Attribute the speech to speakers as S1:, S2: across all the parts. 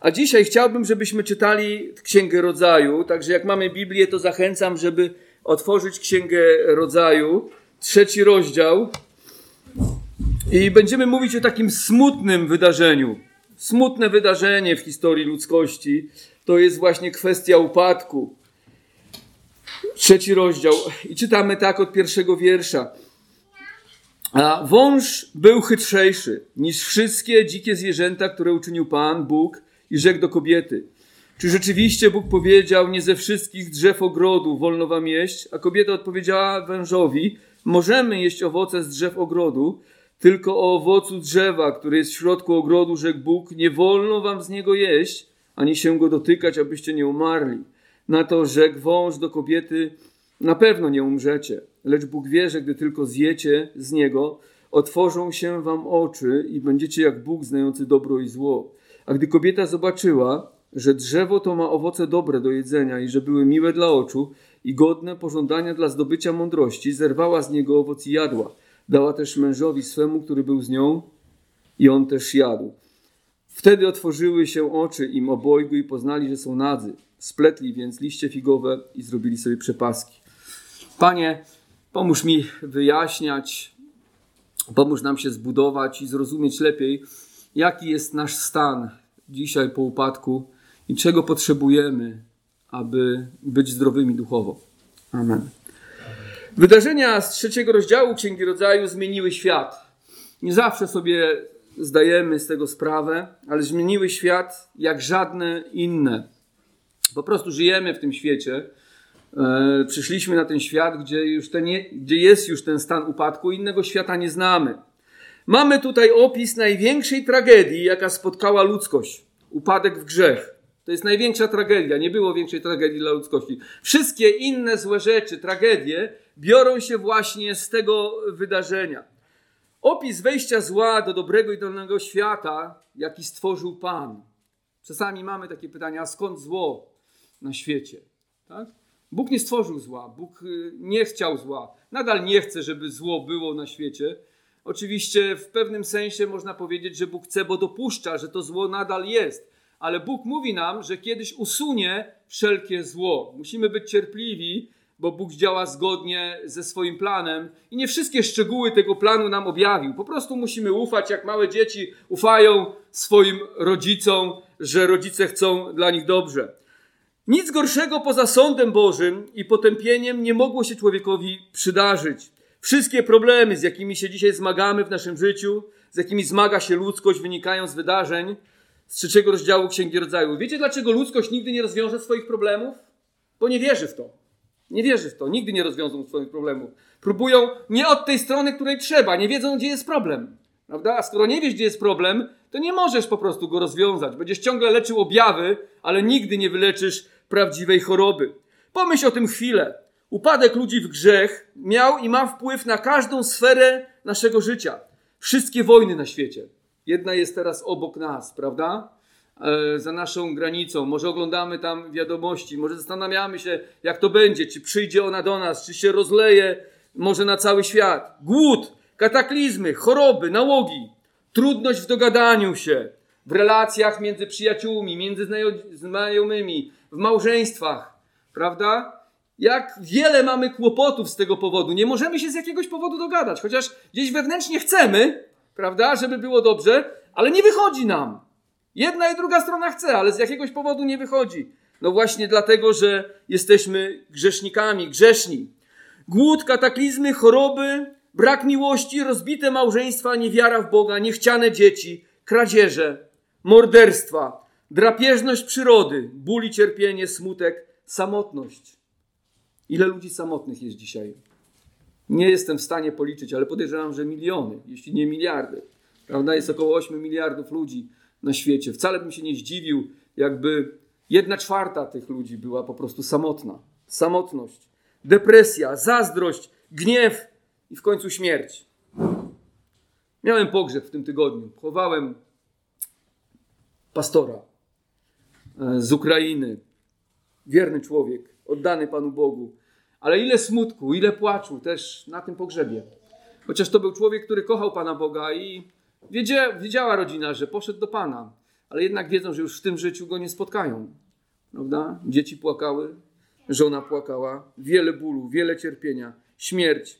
S1: A dzisiaj chciałbym, żebyśmy czytali Księgę Rodzaju, także jak mamy Biblię, to zachęcam, żeby otworzyć Księgę Rodzaju, trzeci rozdział. I będziemy mówić o takim smutnym wydarzeniu. Smutne wydarzenie w historii ludzkości to jest właśnie kwestia upadku. Trzeci rozdział. I czytamy tak od pierwszego wiersza. A wąż był chytrzejszy niż wszystkie dzikie zwierzęta, które uczynił Pan Bóg i rzekł do kobiety. Czy rzeczywiście Bóg powiedział, nie ze wszystkich drzew ogrodu wolno wam jeść? A kobieta odpowiedziała wężowi, możemy jeść owoce z drzew ogrodu, tylko o owocu drzewa, który jest w środku ogrodu, rzekł Bóg, nie wolno wam z niego jeść, ani się go dotykać, abyście nie umarli. Na to rzekł wąż do kobiety, na pewno nie umrzecie, lecz Bóg wie, że gdy tylko zjecie z niego, otworzą się wam oczy i będziecie jak Bóg znający dobro i zło. A gdy kobieta zobaczyła, że drzewo to ma owoce dobre do jedzenia i że były miłe dla oczu i godne pożądania dla zdobycia mądrości, zerwała z niego owoc i jadła. Dała też mężowi swemu, który był z nią i on też jadł. Wtedy otworzyły się oczy im obojgu i poznali, że są nadzy. Spletli więc liście figowe i zrobili sobie przepaski. Panie, pomóż mi wyjaśniać, pomóż nam się zbudować i zrozumieć lepiej, jaki jest nasz stan dzisiaj po upadku i czego potrzebujemy, aby być zdrowymi duchowo. Amen. Wydarzenia z trzeciego rozdziału Księgi Rodzaju zmieniły świat. Nie zawsze sobie zdajemy z tego sprawę, ale zmieniły świat jak żadne inne. Po prostu żyjemy w tym świecie. E, przyszliśmy na ten świat, gdzie, już ten, gdzie jest już ten stan upadku, innego świata nie znamy. Mamy tutaj opis największej tragedii, jaka spotkała ludzkość upadek w grzech. To jest największa tragedia. Nie było większej tragedii dla ludzkości. Wszystkie inne złe rzeczy, tragedie, biorą się właśnie z tego wydarzenia. Opis wejścia zła do dobrego i dolnego świata, jaki stworzył Pan. Czasami mamy takie pytania, skąd zło na świecie? Tak? Bóg nie stworzył zła, Bóg y, nie chciał zła. Nadal nie chce, żeby zło było na świecie. Oczywiście w pewnym sensie można powiedzieć, że Bóg chce, bo dopuszcza, że to zło nadal jest. Ale Bóg mówi nam, że kiedyś usunie wszelkie zło. Musimy być cierpliwi, bo Bóg działa zgodnie ze swoim planem i nie wszystkie szczegóły tego planu nam objawił. Po prostu musimy ufać, jak małe dzieci ufają swoim rodzicom, że rodzice chcą dla nich dobrze. Nic gorszego poza sądem Bożym i potępieniem nie mogło się człowiekowi przydarzyć. Wszystkie problemy, z jakimi się dzisiaj zmagamy w naszym życiu, z jakimi zmaga się ludzkość, wynikają z wydarzeń z trzeciego rozdziału Księgi Rodzaju. Wiecie, dlaczego ludzkość nigdy nie rozwiąże swoich problemów? Bo nie wierzy w to. Nie wierzy w to. Nigdy nie rozwiążą swoich problemów. Próbują nie od tej strony, której trzeba. Nie wiedzą, gdzie jest problem. Prawda? A skoro nie wiesz, gdzie jest problem, to nie możesz po prostu go rozwiązać. Będziesz ciągle leczył objawy, ale nigdy nie wyleczysz prawdziwej choroby. Pomyśl o tym chwilę. Upadek ludzi w grzech miał i ma wpływ na każdą sferę naszego życia. Wszystkie wojny na świecie. Jedna jest teraz obok nas, prawda? E, za naszą granicą. Może oglądamy tam wiadomości, może zastanawiamy się, jak to będzie, czy przyjdzie ona do nas, czy się rozleje może na cały świat. Głód, kataklizmy, choroby, nałogi, trudność w dogadaniu się, w relacjach między przyjaciółmi, między znajomymi, w małżeństwach, prawda? Jak wiele mamy kłopotów z tego powodu. Nie możemy się z jakiegoś powodu dogadać, chociaż gdzieś wewnętrznie chcemy, prawda, żeby było dobrze, ale nie wychodzi nam. Jedna i druga strona chce, ale z jakiegoś powodu nie wychodzi. No właśnie dlatego, że jesteśmy grzesznikami, grzeszni. Głód, kataklizmy, choroby, brak miłości, rozbite małżeństwa, niewiara w Boga, niechciane dzieci, kradzieże, morderstwa, drapieżność przyrody, ból i cierpienie, smutek, samotność. Ile ludzi samotnych jest dzisiaj? Nie jestem w stanie policzyć, ale podejrzewam, że miliony, jeśli nie miliardy. Prawda? Jest około 8 miliardów ludzi na świecie. Wcale bym się nie zdziwił, jakby jedna czwarta tych ludzi była po prostu samotna. Samotność, depresja, zazdrość, gniew i w końcu śmierć. Miałem pogrzeb w tym tygodniu. Chowałem pastora e, z Ukrainy. Wierny człowiek, oddany Panu Bogu. Ale ile smutku, ile płaczu też na tym pogrzebie. Chociaż to był człowiek, który kochał Pana Boga i wiedziała rodzina, że poszedł do Pana. ale jednak wiedzą, że już w tym życiu go nie spotkają. Prawda? Dzieci płakały, żona płakała, wiele bólu, wiele cierpienia, śmierć.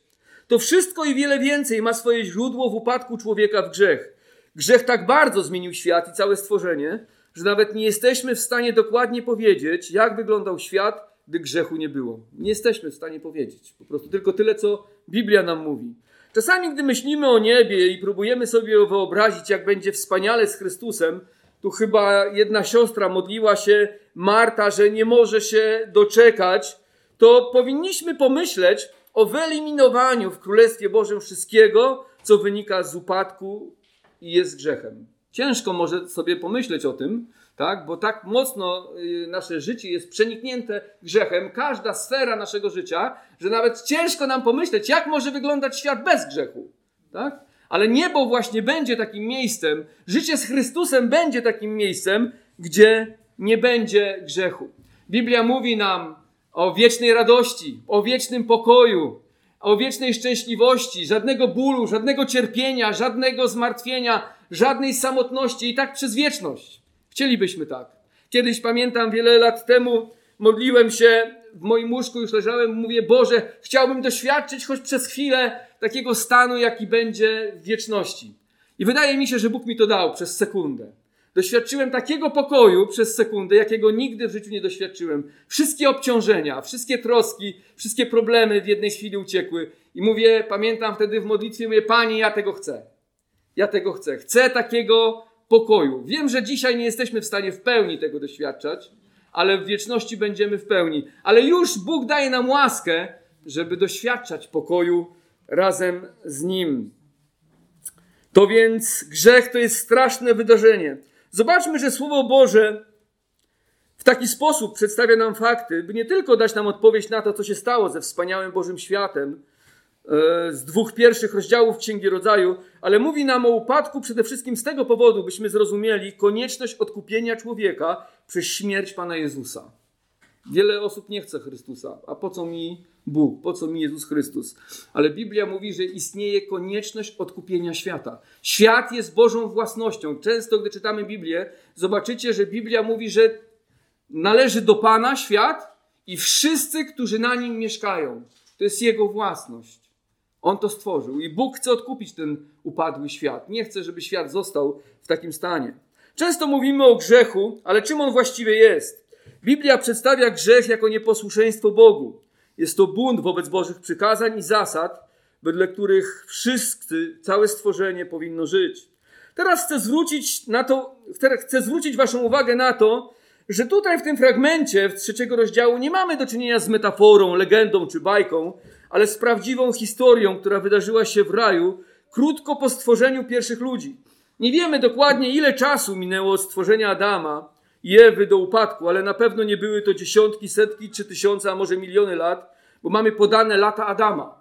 S1: To wszystko i wiele więcej ma swoje źródło w upadku człowieka w grzech. Grzech tak bardzo zmienił świat i całe stworzenie, że nawet nie jesteśmy w stanie dokładnie powiedzieć, jak wyglądał świat, gdy grzechu nie było. Nie jesteśmy w stanie powiedzieć. Po prostu tylko tyle, co Biblia nam mówi. Czasami, gdy myślimy o niebie i próbujemy sobie wyobrazić, jak będzie wspaniale z Chrystusem, tu chyba jedna siostra modliła się, Marta, że nie może się doczekać, to powinniśmy pomyśleć o wyeliminowaniu w Królestwie Bożym wszystkiego, co wynika z upadku i jest grzechem. Ciężko może sobie pomyśleć o tym, tak? bo tak mocno y, nasze życie jest przeniknięte grzechem, każda sfera naszego życia, że nawet ciężko nam pomyśleć, jak może wyglądać świat bez grzechu. Tak? Ale niebo właśnie będzie takim miejscem, życie z Chrystusem będzie takim miejscem, gdzie nie będzie grzechu. Biblia mówi nam o wiecznej radości, o wiecznym pokoju, o wiecznej szczęśliwości, żadnego bólu, żadnego cierpienia, żadnego zmartwienia, żadnej samotności i tak przez wieczność. Chcielibyśmy tak. Kiedyś pamiętam wiele lat temu modliłem się w moim łóżku, już leżałem, mówię: Boże, chciałbym doświadczyć choć przez chwilę takiego stanu, jaki będzie w wieczności. I wydaje mi się, że Bóg mi to dał przez sekundę. Doświadczyłem takiego pokoju przez sekundę, jakiego nigdy w życiu nie doświadczyłem. Wszystkie obciążenia, wszystkie troski, wszystkie problemy w jednej chwili uciekły. I mówię, pamiętam wtedy w modlitwie, mówię, Panie, ja tego chcę. Ja tego chcę. Chcę takiego pokoju. Wiem, że dzisiaj nie jesteśmy w stanie w pełni tego doświadczać, ale w wieczności będziemy w pełni. Ale już Bóg daje nam łaskę, żeby doświadczać pokoju razem z Nim. To więc grzech to jest straszne wydarzenie. Zobaczmy, że Słowo Boże w taki sposób przedstawia nam fakty, by nie tylko dać nam odpowiedź na to, co się stało ze wspaniałym Bożym światem, z dwóch pierwszych rozdziałów Księgi Rodzaju, ale mówi nam o upadku przede wszystkim z tego powodu, byśmy zrozumieli konieczność odkupienia człowieka przez śmierć Pana Jezusa. Wiele osób nie chce Chrystusa. A po co mi Bóg? Po co mi Jezus Chrystus? Ale Biblia mówi, że istnieje konieczność odkupienia świata. Świat jest Bożą własnością. Często, gdy czytamy Biblię, zobaczycie, że Biblia mówi, że należy do Pana świat i wszyscy, którzy na nim mieszkają. To jest Jego własność. On to stworzył i Bóg chce odkupić ten upadły świat. Nie chce, żeby świat został w takim stanie. Często mówimy o grzechu, ale czym on właściwie jest? Biblia przedstawia grzech jako nieposłuszeństwo Bogu. Jest to bunt wobec Bożych przykazań i zasad, wedle których wszyscy, całe stworzenie powinno żyć. Teraz chcę zwrócić na to, chcę zwrócić waszą uwagę na to, że tutaj w tym fragmencie z trzeciego rozdziału nie mamy do czynienia z metaforą, legendą czy bajką, ale z prawdziwą historią, która wydarzyła się w raju krótko po stworzeniu pierwszych ludzi. Nie wiemy dokładnie, ile czasu minęło od stworzenia Adama i Ewy do upadku, ale na pewno nie były to dziesiątki, setki czy tysiące, a może miliony lat, bo mamy podane lata Adama.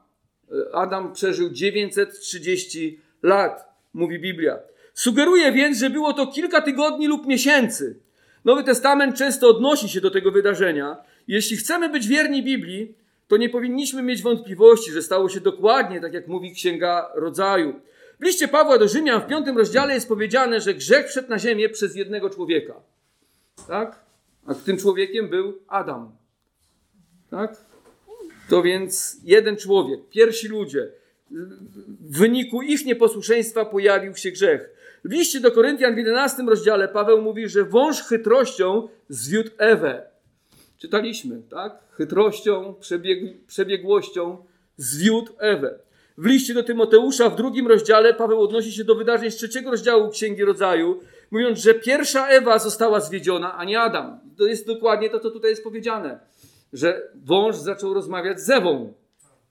S1: Adam przeżył 930 lat, mówi Biblia. Sugeruje więc, że było to kilka tygodni lub miesięcy. Nowy Testament często odnosi się do tego wydarzenia. Jeśli chcemy być wierni Biblii, to nie powinniśmy mieć wątpliwości, że stało się dokładnie tak, jak mówi Księga Rodzaju. W liście Pawła do Rzymian w piątym rozdziale jest powiedziane, że grzech wszedł na ziemię przez jednego człowieka. Tak? A tym człowiekiem był Adam. Tak? To więc jeden człowiek, pierwsi ludzie, w wyniku ich nieposłuszeństwa pojawił się grzech. W liście do Koryntian w 11 rozdziale Paweł mówi, że wąż chytrością zwiódł Ewę. Czytaliśmy, tak? Chytrością, przebieg, przebiegłością zwiódł Ewę. W liście do Tymoteusza w drugim rozdziale Paweł odnosi się do wydarzeń z trzeciego rozdziału Księgi Rodzaju, mówiąc, że pierwsza Ewa została zwiedziona, a nie Adam. To jest dokładnie to, co tutaj jest powiedziane, że wąż zaczął rozmawiać z Ewą,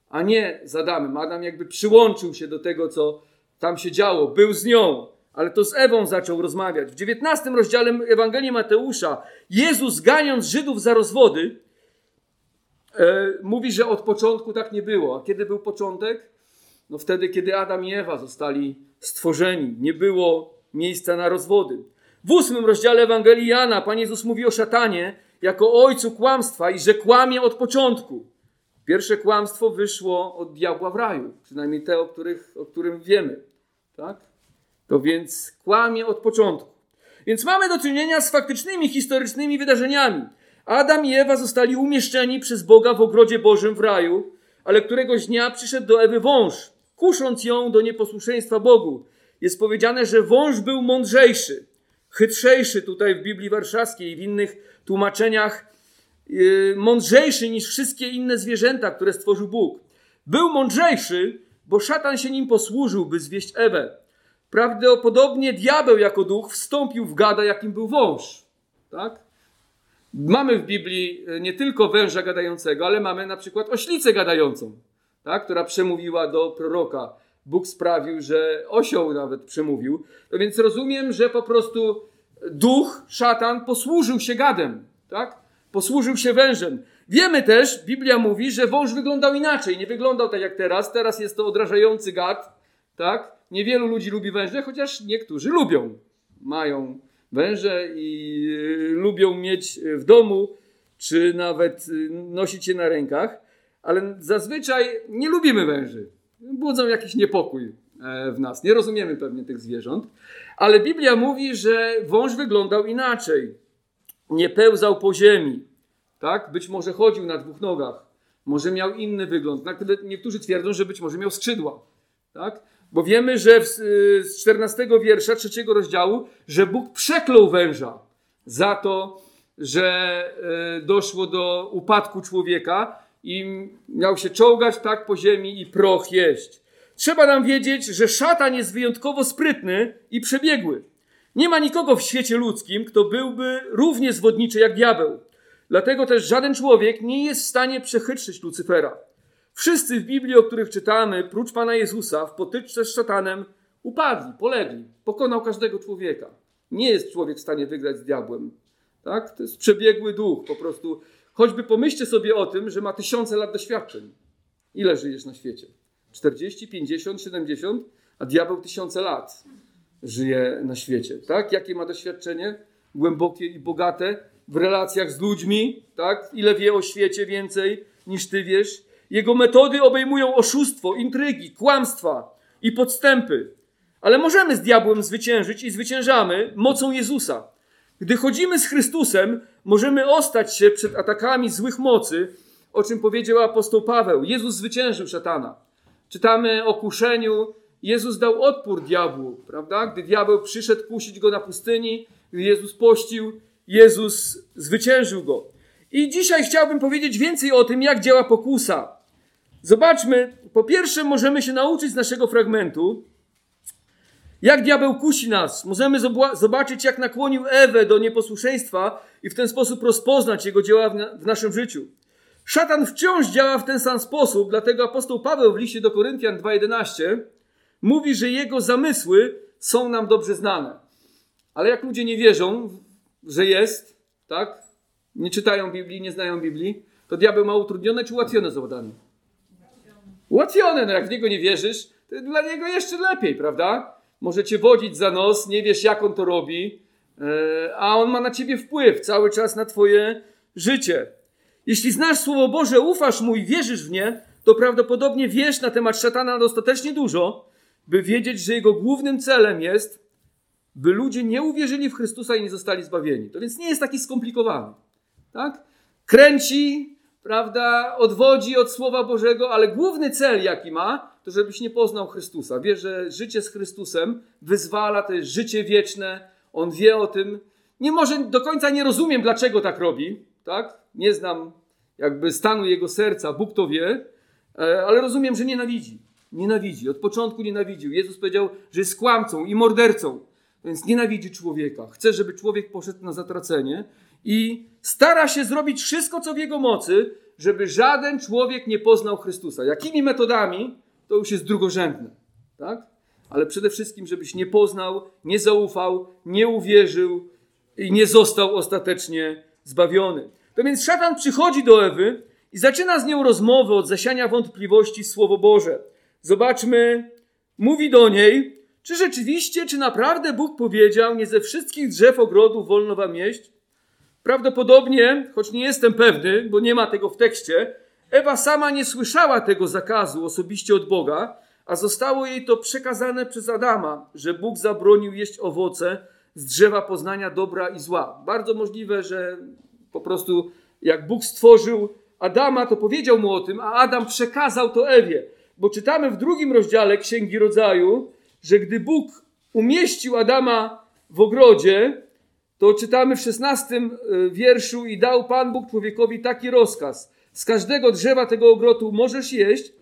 S1: a nie z Adamem. Adam jakby przyłączył się do tego, co tam się działo, był z nią, ale to z Ewą zaczął rozmawiać. W dziewiętnastym rozdziale Ewangelii Mateusza Jezus ganiąc Żydów za rozwody, e, mówi, że od początku tak nie było. A kiedy był początek? No wtedy, kiedy Adam i Ewa zostali stworzeni. Nie było miejsca na rozwody. W ósmym rozdziale Ewangelii Jana Pan Jezus mówi o szatanie jako ojcu kłamstwa i że kłamie od początku. Pierwsze kłamstwo wyszło od diabła w raju, przynajmniej te, o, których, o którym wiemy. Tak? To więc kłamie od początku. Więc mamy do czynienia z faktycznymi, historycznymi wydarzeniami. Adam i Ewa zostali umieszczeni przez Boga w ogrodzie Bożym w raju, ale któregoś dnia przyszedł do Ewy wąż, kusząc ją do nieposłuszeństwa Bogu. Jest powiedziane, że wąż był mądrzejszy, chytrzejszy tutaj w Biblii Warszawskiej i w innych tłumaczeniach, yy, mądrzejszy niż wszystkie inne zwierzęta, które stworzył Bóg. Był mądrzejszy, bo szatan się nim posłużył, by zwieść Ewę. Prawdopodobnie diabeł jako duch wstąpił w gada, jakim był wąż. Tak? Mamy w Biblii e, nie tylko węża gadającego, ale mamy na przykład oślicę gadającą, tak? która przemówiła do proroka. Bóg sprawił, że osioł nawet przemówił. No więc rozumiem, że po prostu duch, szatan posłużył się gadem, tak? Posłużył się wężem. Wiemy też, Biblia mówi, że wąż wyglądał inaczej. Nie wyglądał tak jak teraz. Teraz jest to odrażający gad, tak? Niewielu ludzi lubi węże, chociaż niektórzy lubią. Mają węże i y, lubią mieć w domu, czy nawet y, nosić je na rękach, ale zazwyczaj nie lubimy węży. Budzą jakiś niepokój e, w nas. Nie rozumiemy pewnie tych zwierząt, ale Biblia mówi, że wąż wyglądał inaczej. Nie pełzał po ziemi, tak? Być może chodził na dwóch nogach, może miał inny wygląd. Niektórzy twierdzą, że być może miał skrzydła, tak? Bo wiemy, że z 14 wiersza trzeciego rozdziału, że Bóg przeklął węża za to, że e, doszło do upadku człowieka i miał się czołgać tak po ziemi i proch jeść. Trzeba nam wiedzieć, że szatan jest wyjątkowo sprytny i przebiegły. Nie ma nikogo w świecie ludzkim, kto byłby równie zwodniczy jak diabeł. Dlatego też żaden człowiek nie jest w stanie przechytrzyć Lucyfera. Wszyscy w Biblii, o których czytamy, prócz Pana Jezusa, w potyczce z szatanem upadli, polegli. Pokonał każdego człowieka. Nie jest człowiek w stanie wygrać z diabłem. Tak? To jest przebiegły duch, po prostu. Choćby pomyślcie sobie o tym, że ma tysiące lat doświadczeń. Ile żyjesz na świecie? 40, 50, 70? A diabeł tysiące lat żyje na świecie. Tak? Jakie ma doświadczenie? Głębokie i bogate w relacjach z ludźmi. Tak? Ile wie o świecie więcej niż ty wiesz? Jego metody obejmują oszustwo, intrygi, kłamstwa i podstępy. Ale możemy z diabłem zwyciężyć i zwyciężamy mocą Jezusa. Gdy chodzimy z Chrystusem, możemy ostać się przed atakami złych mocy, o czym powiedział apostoł Paweł. Jezus zwyciężył szatana. Czytamy o kuszeniu. Jezus dał odpór diabłu, prawda? Gdy diabeł przyszedł kusić go na pustyni, gdy Jezus pościł, Jezus zwyciężył go. I dzisiaj chciałbym powiedzieć więcej o tym, jak działa pokusa. Zobaczmy, po pierwsze, możemy się nauczyć z naszego fragmentu, jak diabeł kusi nas. Możemy zobaczyć, jak nakłonił Ewę do nieposłuszeństwa i w ten sposób rozpoznać jego dzieła w, na w naszym życiu. Szatan wciąż działa w ten sam sposób, dlatego apostoł Paweł w liście do Koryntian 2:11 mówi, że jego zamysły są nam dobrze znane. Ale jak ludzie nie wierzą, że jest, tak? Nie czytają Biblii, nie znają Biblii, to diabeł ma utrudnione czy ułatwione zadanie? Ułatwione, no jak w niego nie wierzysz, to dla niego jeszcze lepiej, prawda? Może cię wodzić za nos, nie wiesz jak on to robi, e, a on ma na ciebie wpływ cały czas na twoje życie. Jeśli znasz Słowo Boże, ufasz mu i wierzysz w nie, to prawdopodobnie wiesz na temat szatana dostatecznie dużo, by wiedzieć, że jego głównym celem jest, by ludzie nie uwierzyli w Chrystusa i nie zostali zbawieni. To więc nie jest taki skomplikowany. Tak? Kręci, prawda, odwodzi od Słowa Bożego, ale główny cel, jaki ma, to żebyś nie poznał Chrystusa. Wie, że życie z Chrystusem wyzwala, to jest życie wieczne, on wie o tym. Nie może, do końca nie rozumiem, dlaczego tak robi, tak? Nie znam jakby stanu jego serca, Bóg to wie, e, ale rozumiem, że nienawidzi. Nienawidzi, od początku nienawidził. Jezus powiedział, że jest kłamcą i mordercą, więc nienawidzi człowieka. Chce, żeby człowiek poszedł na zatracenie i stara się zrobić wszystko, co w jego mocy, żeby żaden człowiek nie poznał Chrystusa. Jakimi metodami, to już jest drugorzędne. Tak? Ale przede wszystkim, żebyś nie poznał, nie zaufał, nie uwierzył i nie został ostatecznie zbawiony. To więc szatan przychodzi do Ewy i zaczyna z nią rozmowę od zasiania wątpliwości Słowo Boże. Zobaczmy, mówi do niej, czy rzeczywiście, czy naprawdę Bóg powiedział, nie ze wszystkich drzew ogrodu wolno wam jeść? Prawdopodobnie, choć nie jestem pewny, bo nie ma tego w tekście, Ewa sama nie słyszała tego zakazu osobiście od Boga, a zostało jej to przekazane przez Adama, że Bóg zabronił jeść owoce z drzewa poznania dobra i zła. Bardzo możliwe, że po prostu jak Bóg stworzył Adama, to powiedział mu o tym, a Adam przekazał to Ewie. Bo czytamy w drugim rozdziale Księgi Rodzaju, że gdy Bóg umieścił Adama w ogrodzie, to czytamy w szesnastym y, wierszu i dał Pan Bóg człowiekowi taki rozkaz. Z każdego drzewa tego ogrodu możesz jeść,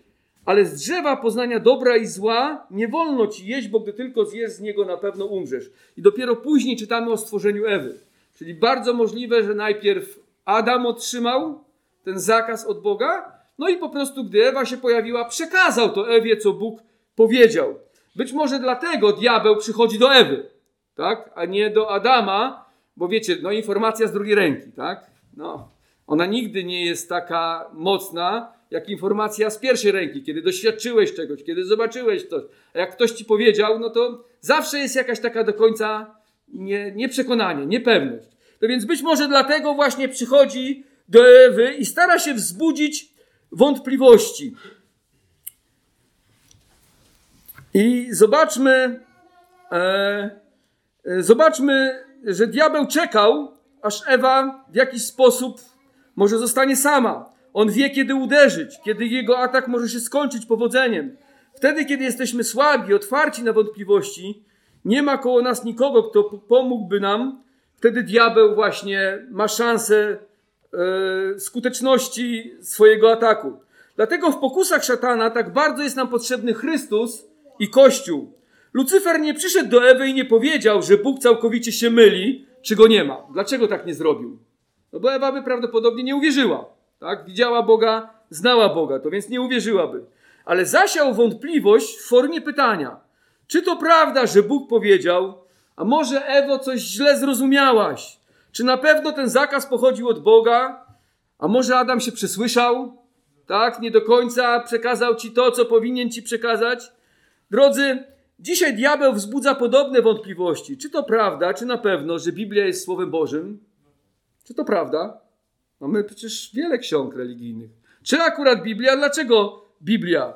S1: ale z drzewa poznania dobra i zła nie wolno ci jeść, bo gdy tylko zjesz z niego, na pewno umrzesz. I dopiero później czytamy o stworzeniu Ewy. Czyli bardzo możliwe, że najpierw Adam otrzymał ten zakaz od Boga, no i po prostu, gdy Ewa się pojawiła, przekazał to Ewie, co Bóg powiedział. Być może dlatego diabeł przychodzi do Ewy, tak? a nie do Adama, bo wiecie, no informacja z drugiej ręki, tak? No, ona nigdy nie jest taka mocna, jak informacja z pierwszej ręki, kiedy doświadczyłeś czegoś, kiedy zobaczyłeś coś. A jak ktoś ci powiedział, no to zawsze jest jakaś taka do końca nie, nieprzekonanie, niepewność. No więc być może dlatego właśnie przychodzi do Ewy i stara się wzbudzić wątpliwości. I zobaczmy, e, e, zobaczmy, że diabeł czekał, aż Ewa w jakiś sposób może zostanie sama. On wie, kiedy uderzyć, kiedy jego atak może się skończyć powodzeniem. Wtedy, kiedy jesteśmy słabi, otwarci na wątpliwości, nie ma koło nas nikogo, kto pomógłby nam. Wtedy diabeł właśnie ma szansę e, skuteczności swojego ataku. Dlatego w pokusach szatana tak bardzo jest nam potrzebny Chrystus i Kościół. Lucyfer nie przyszedł do Ewy i nie powiedział, że Bóg całkowicie się myli, czy go nie ma. Dlaczego tak nie zrobił? No bo Ewa by prawdopodobnie nie uwierzyła. Tak? Widziała Boga, znała Boga, to więc nie uwierzyłaby. Ale zasiał wątpliwość w formie pytania. Czy to prawda, że Bóg powiedział, a może Ewo coś źle zrozumiałaś? Czy na pewno ten zakaz pochodził od Boga? A może Adam się przesłyszał? Tak, nie do końca przekazał ci to, co powinien ci przekazać? Drodzy, dzisiaj diabeł wzbudza podobne wątpliwości. Czy to prawda, czy na pewno, że Biblia jest Słowem Bożym? Czy to prawda? Mamy przecież wiele ksiąg religijnych. Czy akurat Biblia? Dlaczego Biblia?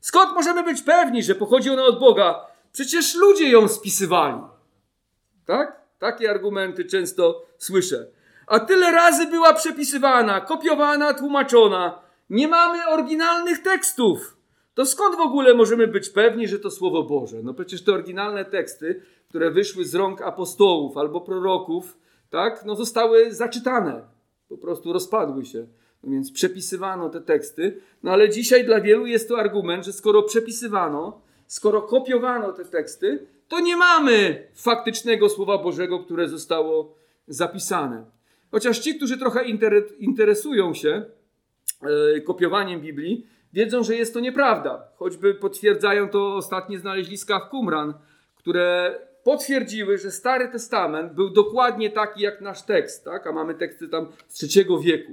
S1: Skąd możemy być pewni, że pochodzi ona od Boga? Przecież ludzie ją spisywali. Tak? Takie argumenty często słyszę. A tyle razy była przepisywana, kopiowana, tłumaczona. Nie mamy oryginalnych tekstów. To skąd w ogóle możemy być pewni, że to Słowo Boże? No przecież te oryginalne teksty, które wyszły z rąk apostołów albo proroków, tak, no zostały zaczytane. Po prostu rozpadły się. No więc przepisywano te teksty. No ale dzisiaj dla wielu jest to argument, że skoro przepisywano, skoro kopiowano te teksty, to nie mamy faktycznego Słowa Bożego, które zostało zapisane. Chociaż ci, którzy trochę interesują się e, kopiowaniem Biblii, wiedzą, że jest to nieprawda. Choćby potwierdzają to ostatnie znaleziska w Qumran, które potwierdziły, że Stary Testament był dokładnie taki jak nasz tekst, tak? a mamy teksty tam z trzeciego wieku.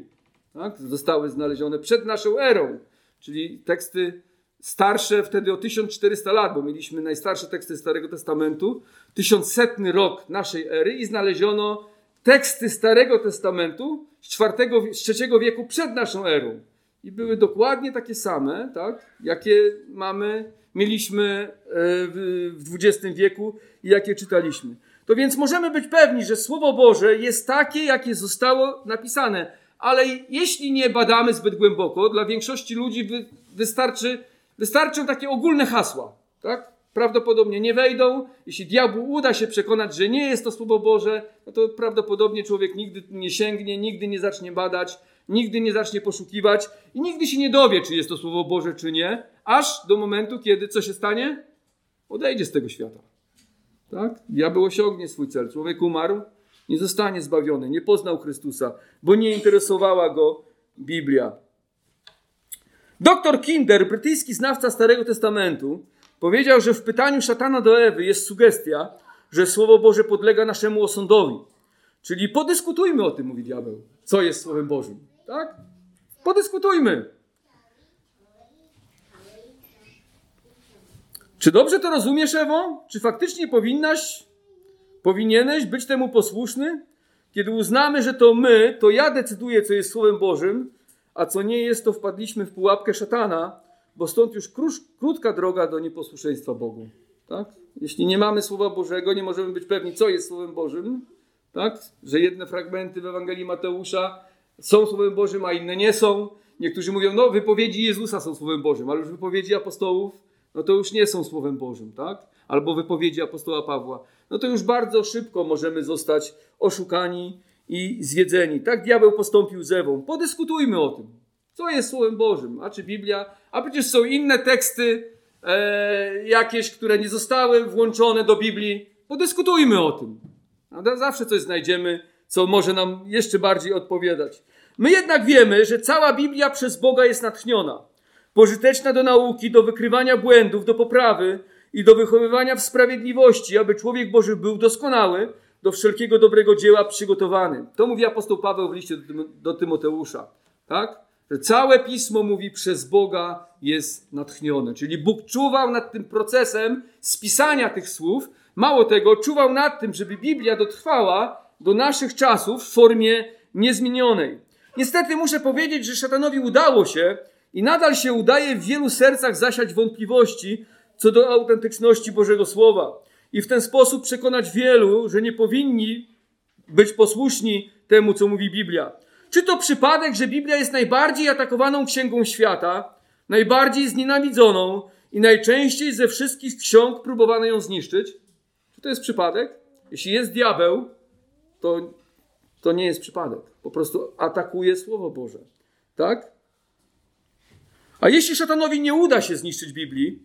S1: Tak? Zostały znalezione przed naszą erą, czyli teksty starsze wtedy o 1400 lat, bo mieliśmy najstarsze teksty Starego Testamentu, tysiącsetny rok naszej ery i znaleziono teksty Starego Testamentu z, czwartego, z trzeciego wieku przed naszą erą. I były dokładnie takie same, tak, jakie mamy, mieliśmy e, w XX wieku i jakie czytaliśmy. To więc możemy być pewni, że Słowo Boże jest takie, jakie zostało napisane. Ale jeśli nie badamy zbyt głęboko, dla większości ludzi wystarczy, wystarczą takie ogólne hasła. Tak? Prawdopodobnie nie wejdą. Jeśli diabłu uda się przekonać, że nie jest to Słowo Boże, no to prawdopodobnie człowiek nigdy nie sięgnie, nigdy nie zacznie badać, nigdy nie zacznie poszukiwać i nigdy się nie dowie, czy jest to Słowo Boże, czy nie, aż do momentu, kiedy co się stanie? Odejdzie z tego świata. Tak? Diabeł osiągnie swój cel. Człowiek umarł, nie zostanie zbawiony, nie poznał Chrystusa, bo nie interesowała go Biblia. Doktor Kinder, brytyjski znawca Starego Testamentu, powiedział, że w pytaniu szatana do Ewy jest sugestia, że Słowo Boże podlega naszemu osądowi. Czyli podyskutujmy o tym, mówi diabeł, co jest Słowem Bożym. Tak? Podyskutujmy. Czy dobrze to rozumiesz, Ewo? Czy faktycznie powinnaś, powinieneś być temu posłuszny? Kiedy uznamy, że to my, to ja decyduję, co jest Słowem Bożym, a co nie jest, to wpadliśmy w pułapkę szatana, bo stąd już krótka droga do nieposłuszeństwa Bogu. Tak? Jeśli nie mamy Słowa Bożego, nie możemy być pewni, co jest Słowem Bożym, tak? że jedne fragmenty w Ewangelii Mateusza są Słowem Bożym, a inne nie są. Niektórzy mówią, no wypowiedzi Jezusa są Słowem Bożym, ale już wypowiedzi apostołów, no to już nie są Słowem Bożym, tak? Albo wypowiedzi apostoła Pawła. No to już bardzo szybko możemy zostać oszukani i zwiedzeni. Tak diabeł postąpił z Ewą. Podyskutujmy o tym. Co jest Słowem Bożym? A czy Biblia? A przecież są inne teksty, e, jakieś, które nie zostały włączone do Biblii. Podyskutujmy o tym. Zawsze coś znajdziemy, co może nam jeszcze bardziej odpowiadać. My jednak wiemy, że cała Biblia przez Boga jest natchniona, pożyteczna do nauki, do wykrywania błędów, do poprawy i do wychowywania w sprawiedliwości, aby człowiek Boży był doskonały, do wszelkiego dobrego dzieła przygotowany. To mówi apostoł Paweł w liście do Tymoteusza. Tak? Że całe pismo mówi przez Boga jest natchnione. Czyli Bóg czuwał nad tym procesem spisania tych słów. Mało tego, czuwał nad tym, żeby Biblia dotrwała do naszych czasów w formie niezmienionej. Niestety muszę powiedzieć, że szatanowi udało się i nadal się udaje w wielu sercach zasiać wątpliwości co do autentyczności Bożego Słowa i w ten sposób przekonać wielu, że nie powinni być posłuszni temu, co mówi Biblia. Czy to przypadek, że Biblia jest najbardziej atakowaną księgą świata, najbardziej znienawidzoną i najczęściej ze wszystkich ksiąg próbowano ją zniszczyć? Czy to jest przypadek? Jeśli jest diabeł, to, to nie jest przypadek. Po prostu atakuje Słowo Boże. Tak? A jeśli szatanowi nie uda się zniszczyć Biblii,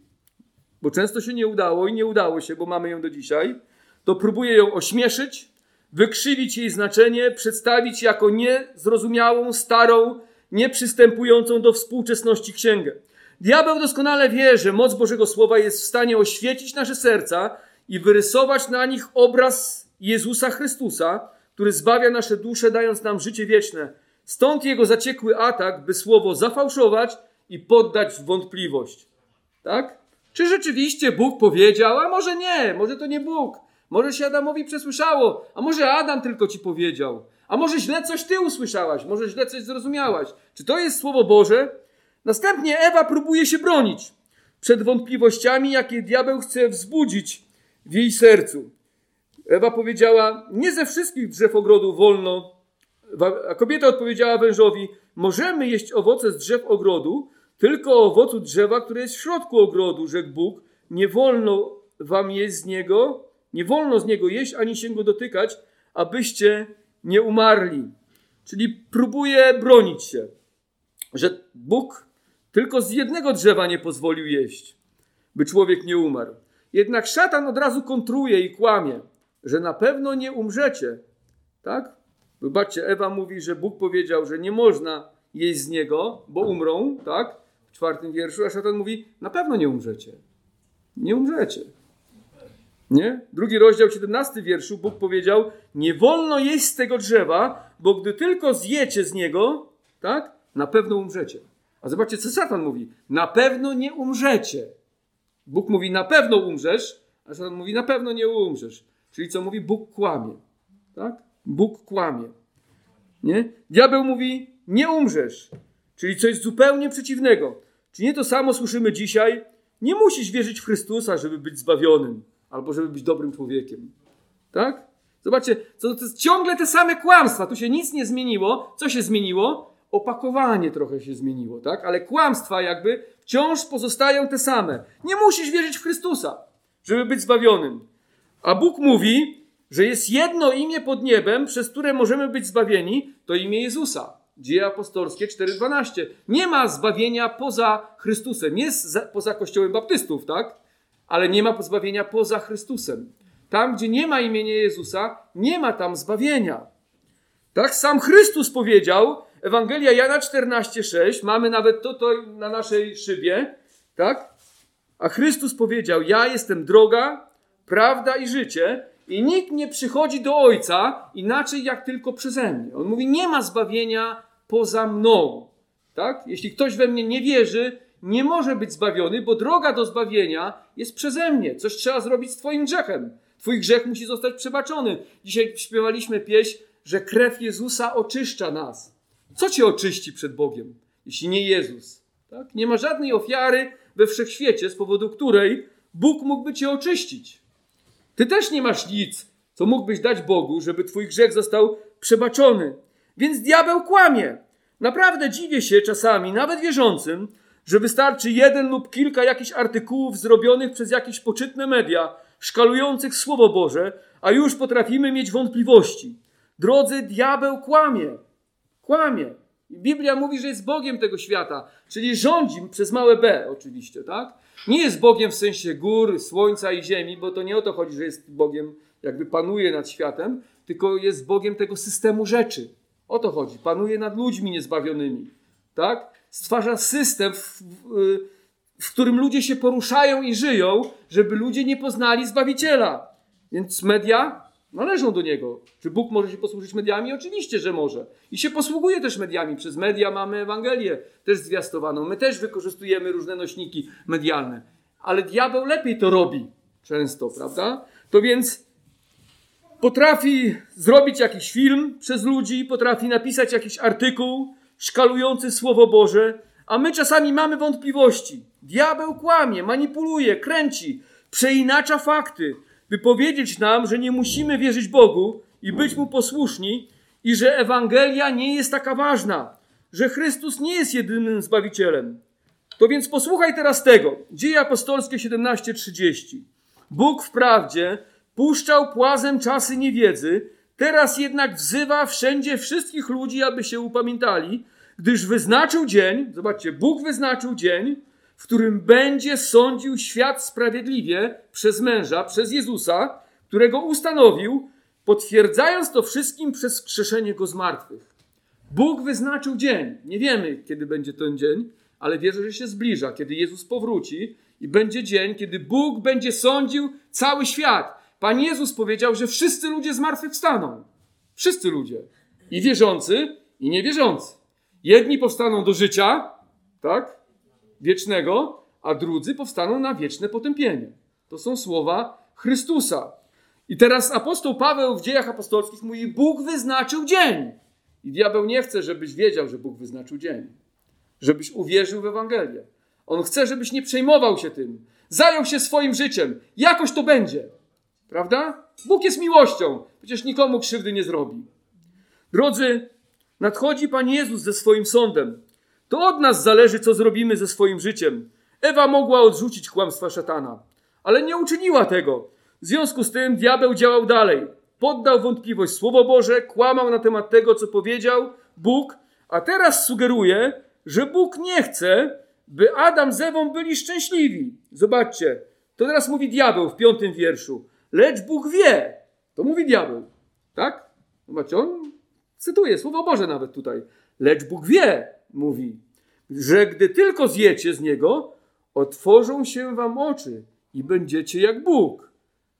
S1: bo często się nie udało i nie udało się, bo mamy ją do dzisiaj, to próbuje ją ośmieszyć, wykrzywić jej znaczenie, przedstawić jako niezrozumiałą, starą, nieprzystępującą do współczesności księgę. Diabeł doskonale wie, że moc Bożego Słowa jest w stanie oświecić nasze serca i wyrysować na nich obraz Jezusa Chrystusa, który zbawia nasze dusze, dając nam życie wieczne. Stąd jego zaciekły atak, by słowo zafałszować i poddać wątpliwość. Tak? Czy rzeczywiście Bóg powiedział, a może nie, może to nie Bóg, może się Adamowi przesłyszało, a może Adam tylko ci powiedział, a może źle coś ty usłyszałaś, może źle coś zrozumiałaś. Czy to jest Słowo Boże? Następnie Ewa próbuje się bronić przed wątpliwościami, jakie diabeł chce wzbudzić w jej sercu. Ewa powiedziała: Nie ze wszystkich drzew ogrodu wolno. A kobieta odpowiedziała wężowi: Możemy jeść owoce z drzew ogrodu, tylko owocu drzewa, które jest w środku ogrodu, rzekł Bóg. Nie wolno wam jeść z niego, nie wolno z niego jeść ani się go dotykać, abyście nie umarli. Czyli próbuje bronić się, że Bóg tylko z jednego drzewa nie pozwolił jeść, by człowiek nie umarł. Jednak szatan od razu kontruje i kłamie, że na pewno nie umrzecie. Tak? Wybaczcie, Ewa mówi, że Bóg powiedział, że nie można jeść z niego, bo umrą, tak? W czwartym wierszu, a szatan mówi, na pewno nie umrzecie. Nie umrzecie. Nie? Drugi rozdział, 17 wierszu, Bóg powiedział, nie wolno jeść z tego drzewa, bo gdy tylko zjecie z niego, tak? Na pewno umrzecie. A zobaczcie, co Satan mówi. Na pewno nie umrzecie. Bóg mówi, na pewno umrzesz, a Satan mówi, na pewno nie umrzesz. Czyli co mówi? Bóg kłamie. Tak? Bóg kłamie. Nie? Diabeł mówi, nie umrzesz. Czyli coś zupełnie przeciwnego. Czy nie to samo słyszymy dzisiaj? Nie musisz wierzyć w Chrystusa, żeby być zbawionym, albo żeby być dobrym człowiekiem. Tak? Zobaczcie, to, to jest ciągle te same kłamstwa. Tu się nic nie zmieniło. Co się zmieniło? Opakowanie trochę się zmieniło, tak? Ale kłamstwa jakby wciąż pozostają te same. Nie musisz wierzyć w Chrystusa, żeby być zbawionym. A Bóg mówi, że jest jedno imię pod niebem, przez które możemy być zbawieni, to imię Jezusa. Dzieje apostolskie 4:12. Nie ma zbawienia poza Chrystusem. Jest za, poza Kościołem Baptystów, tak? Ale nie ma zbawienia poza Chrystusem. Tam, gdzie nie ma imienia Jezusa, nie ma tam zbawienia. Tak sam Chrystus powiedział, Ewangelia Jana 14:6, mamy nawet to, to na naszej szybie, tak? A Chrystus powiedział: Ja jestem droga, prawda i życie, i nikt nie przychodzi do Ojca inaczej jak tylko przeze mnie. On mówi: Nie ma zbawienia poza mną. Tak? Jeśli ktoś we mnie nie wierzy, nie może być zbawiony, bo droga do zbawienia jest przeze mnie. Coś trzeba zrobić z Twoim grzechem. Twój grzech musi zostać przebaczony. Dzisiaj śpiewaliśmy pieśń, że krew Jezusa oczyszcza nas. Co cię oczyści przed Bogiem, jeśli nie Jezus? Tak? Nie ma żadnej ofiary we wszechświecie, z powodu której Bóg mógłby cię oczyścić. Ty też nie masz nic, co mógłbyś dać Bogu, żeby twój grzech został przebaczony. Więc diabeł kłamie. Naprawdę dziwię się czasami, nawet wierzącym, że wystarczy jeden lub kilka jakichś artykułów zrobionych przez jakieś poczytne media, szkalujących Słowo Boże, a już potrafimy mieć wątpliwości. Drodzy, diabeł kłamie. Kłamie. Biblia mówi, że jest Bogiem tego świata, czyli rządzi przez małe b, oczywiście, tak? Nie jest Bogiem w sensie gór, słońca i ziemi, bo to nie o to chodzi, że jest Bogiem, jakby panuje nad światem, tylko jest Bogiem tego systemu rzeczy. O to chodzi. Panuje nad ludźmi niezbawionymi, tak? Stwarza system, w, w, w którym ludzie się poruszają i żyją, żeby ludzie nie poznali Zbawiciela. Więc media należą do Niego. Czy Bóg może się posłużyć mediami? Oczywiście, że może. I się posługuje też mediami. Przez media mamy Ewangelię też zwiastowaną. My też wykorzystujemy różne nośniki medialne. Ale diabeł lepiej to robi często, prawda? To więc potrafi zrobić jakiś film przez ludzi, potrafi napisać jakiś artykuł szkalujący Słowo Boże, a my czasami mamy wątpliwości. Diabeł kłamie, manipuluje, kręci, przeinacza fakty, by powiedzieć nam, że nie musimy wierzyć Bogu i być Mu posłuszni i że Ewangelia nie jest taka ważna, że Chrystus nie jest jedynym Zbawicielem. To więc posłuchaj teraz tego. Dzieje apostolskie 17:30. Bóg wprawdzie puszczał płazem czasy niewiedzy, teraz jednak wzywa wszędzie wszystkich ludzi, aby się upamiętali, gdyż wyznaczył dzień, zobaczcie, Bóg wyznaczył dzień, w którym będzie sądził świat sprawiedliwie przez męża, przez Jezusa, którego ustanowił, potwierdzając to wszystkim przez skrzeszenie go z martwych. Bóg wyznaczył dzień. Nie wiemy, kiedy będzie ten dzień, ale wierzę, że się zbliża, kiedy Jezus powróci i będzie dzień, kiedy Bóg będzie sądził cały świat. Pan Jezus powiedział, że wszyscy ludzie z martwych wstaną. Wszyscy ludzie. I wierzący, i niewierzący. Jedni powstaną do życia, tak? Wiecznego, a drudzy powstaną na wieczne potępienie. To są słowa Chrystusa. I teraz apostoł Paweł w dziejach apostolskich mówi: Bóg wyznaczył dzień. I diabeł nie chce, żebyś wiedział, że Bóg wyznaczył dzień. Żebyś uwierzył w Ewangelię. On chce, żebyś nie przejmował się tym. Zajął się swoim życiem. Jakoś to będzie. Prawda? Bóg jest miłością. Przecież nikomu krzywdy nie zrobi. Drodzy, nadchodzi Pan Jezus ze swoim sądem. To od nas zależy, co zrobimy ze swoim życiem. Ewa mogła odrzucić kłamstwa szatana, ale nie uczyniła tego. W związku z tym diabeł działał dalej. Poddał wątpliwość Słowo Boże, kłamał na temat tego, co powiedział Bóg, a teraz sugeruje, że Bóg nie chce, by Adam z Ewą byli szczęśliwi. Zobaczcie, to teraz mówi diabeł w piątym wierszu. Lecz Bóg wie. To mówi diabeł. Tak? Zobaczcie, on cytuje Słowo Boże nawet tutaj. Lecz Bóg wie, mówi, że gdy tylko zjecie z niego, otworzą się wam oczy i będziecie jak Bóg,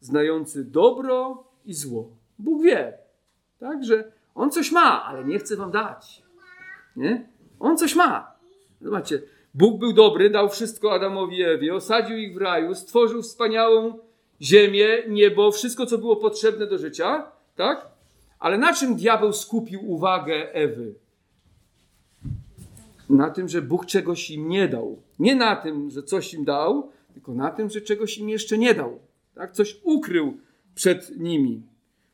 S1: znający dobro i zło. Bóg wie, tak, że on coś ma, ale nie chce wam dać. Nie? On coś ma. Zobaczcie, Bóg był dobry, dał wszystko Adamowi i Ewie, osadził ich w raju, stworzył wspaniałą ziemię, niebo, wszystko, co było potrzebne do życia, tak? Ale na czym diabeł skupił uwagę Ewy? Na tym, że Bóg czegoś im nie dał. Nie na tym, że coś im dał, tylko na tym, że czegoś im jeszcze nie dał. Tak? Coś ukrył przed nimi.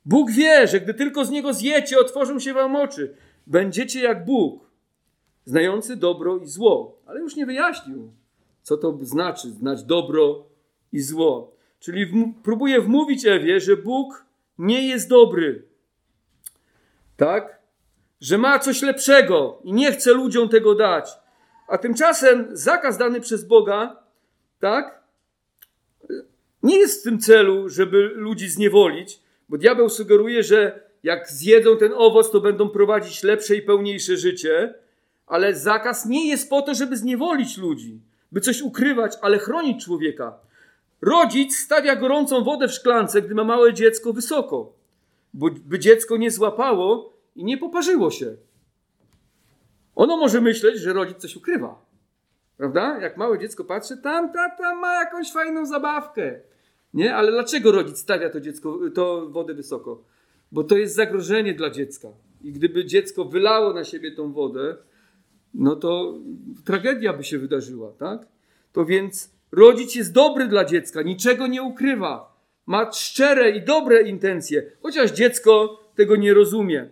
S1: Bóg wie, że gdy tylko z niego zjecie, otworzą się wam oczy. Będziecie jak Bóg, znający dobro i zło. Ale już nie wyjaśnił, co to znaczy znać dobro i zło. Czyli próbuje wmówić Ewie, że Bóg nie jest dobry. Tak? Że ma coś lepszego i nie chce ludziom tego dać. A tymczasem zakaz dany przez Boga, tak, nie jest w tym celu, żeby ludzi zniewolić, bo diabeł sugeruje, że jak zjedzą ten owoc, to będą prowadzić lepsze i pełniejsze życie, ale zakaz nie jest po to, żeby zniewolić ludzi, by coś ukrywać, ale chronić człowieka. Rodzic stawia gorącą wodę w szklance, gdy ma małe dziecko wysoko, bo, by dziecko nie złapało i nie poparzyło się. Ono może myśleć, że rodzic coś ukrywa. Prawda? Jak małe dziecko patrzy, tam tata ma jakąś fajną zabawkę. Nie? Ale dlaczego rodzic stawia to, dziecko, to wodę wysoko? Bo to jest zagrożenie dla dziecka. I gdyby dziecko wylało na siebie tą wodę, no to tragedia by się wydarzyła, tak? To więc Rodzic jest dobry dla dziecka, niczego nie ukrywa. Ma szczere i dobre intencje, chociaż dziecko tego nie rozumie.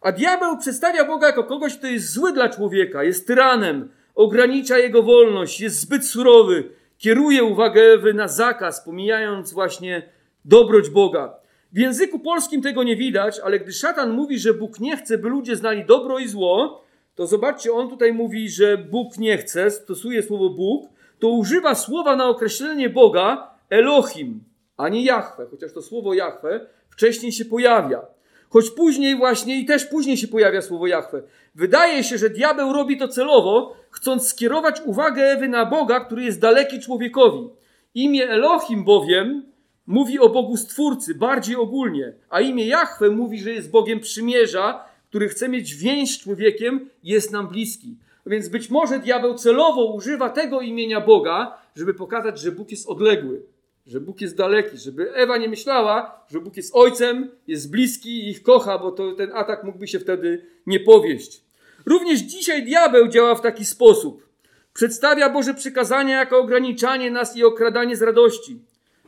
S1: A diabeł przedstawia Boga jako kogoś, kto jest zły dla człowieka, jest tyranem, ogranicza jego wolność, jest zbyt surowy, kieruje uwagę Ewy na zakaz, pomijając właśnie dobroć Boga. W języku polskim tego nie widać, ale gdy szatan mówi, że Bóg nie chce, by ludzie znali dobro i zło, to zobaczcie, on tutaj mówi, że Bóg nie chce, stosuje słowo Bóg, to używa słowa na określenie Boga Elohim, a nie Jahwe, chociaż to słowo Jahwe wcześniej się pojawia. Choć później właśnie i też później się pojawia słowo Jahwe. Wydaje się, że diabeł robi to celowo, chcąc skierować uwagę Ewy na Boga, który jest daleki człowiekowi. Imię Elohim bowiem mówi o Bogu Stwórcy bardziej ogólnie, a imię Jahwe mówi, że jest Bogiem przymierza, który chce mieć więź z człowiekiem, jest nam bliski. Więc być może diabeł celowo używa tego imienia Boga, żeby pokazać, że Bóg jest odległy, że Bóg jest daleki, żeby Ewa nie myślała, że Bóg jest ojcem, jest bliski i ich kocha, bo to, ten atak mógłby się wtedy nie powieść. Również dzisiaj diabeł działa w taki sposób. Przedstawia Boże przykazania jako ograniczanie nas i okradanie z radości.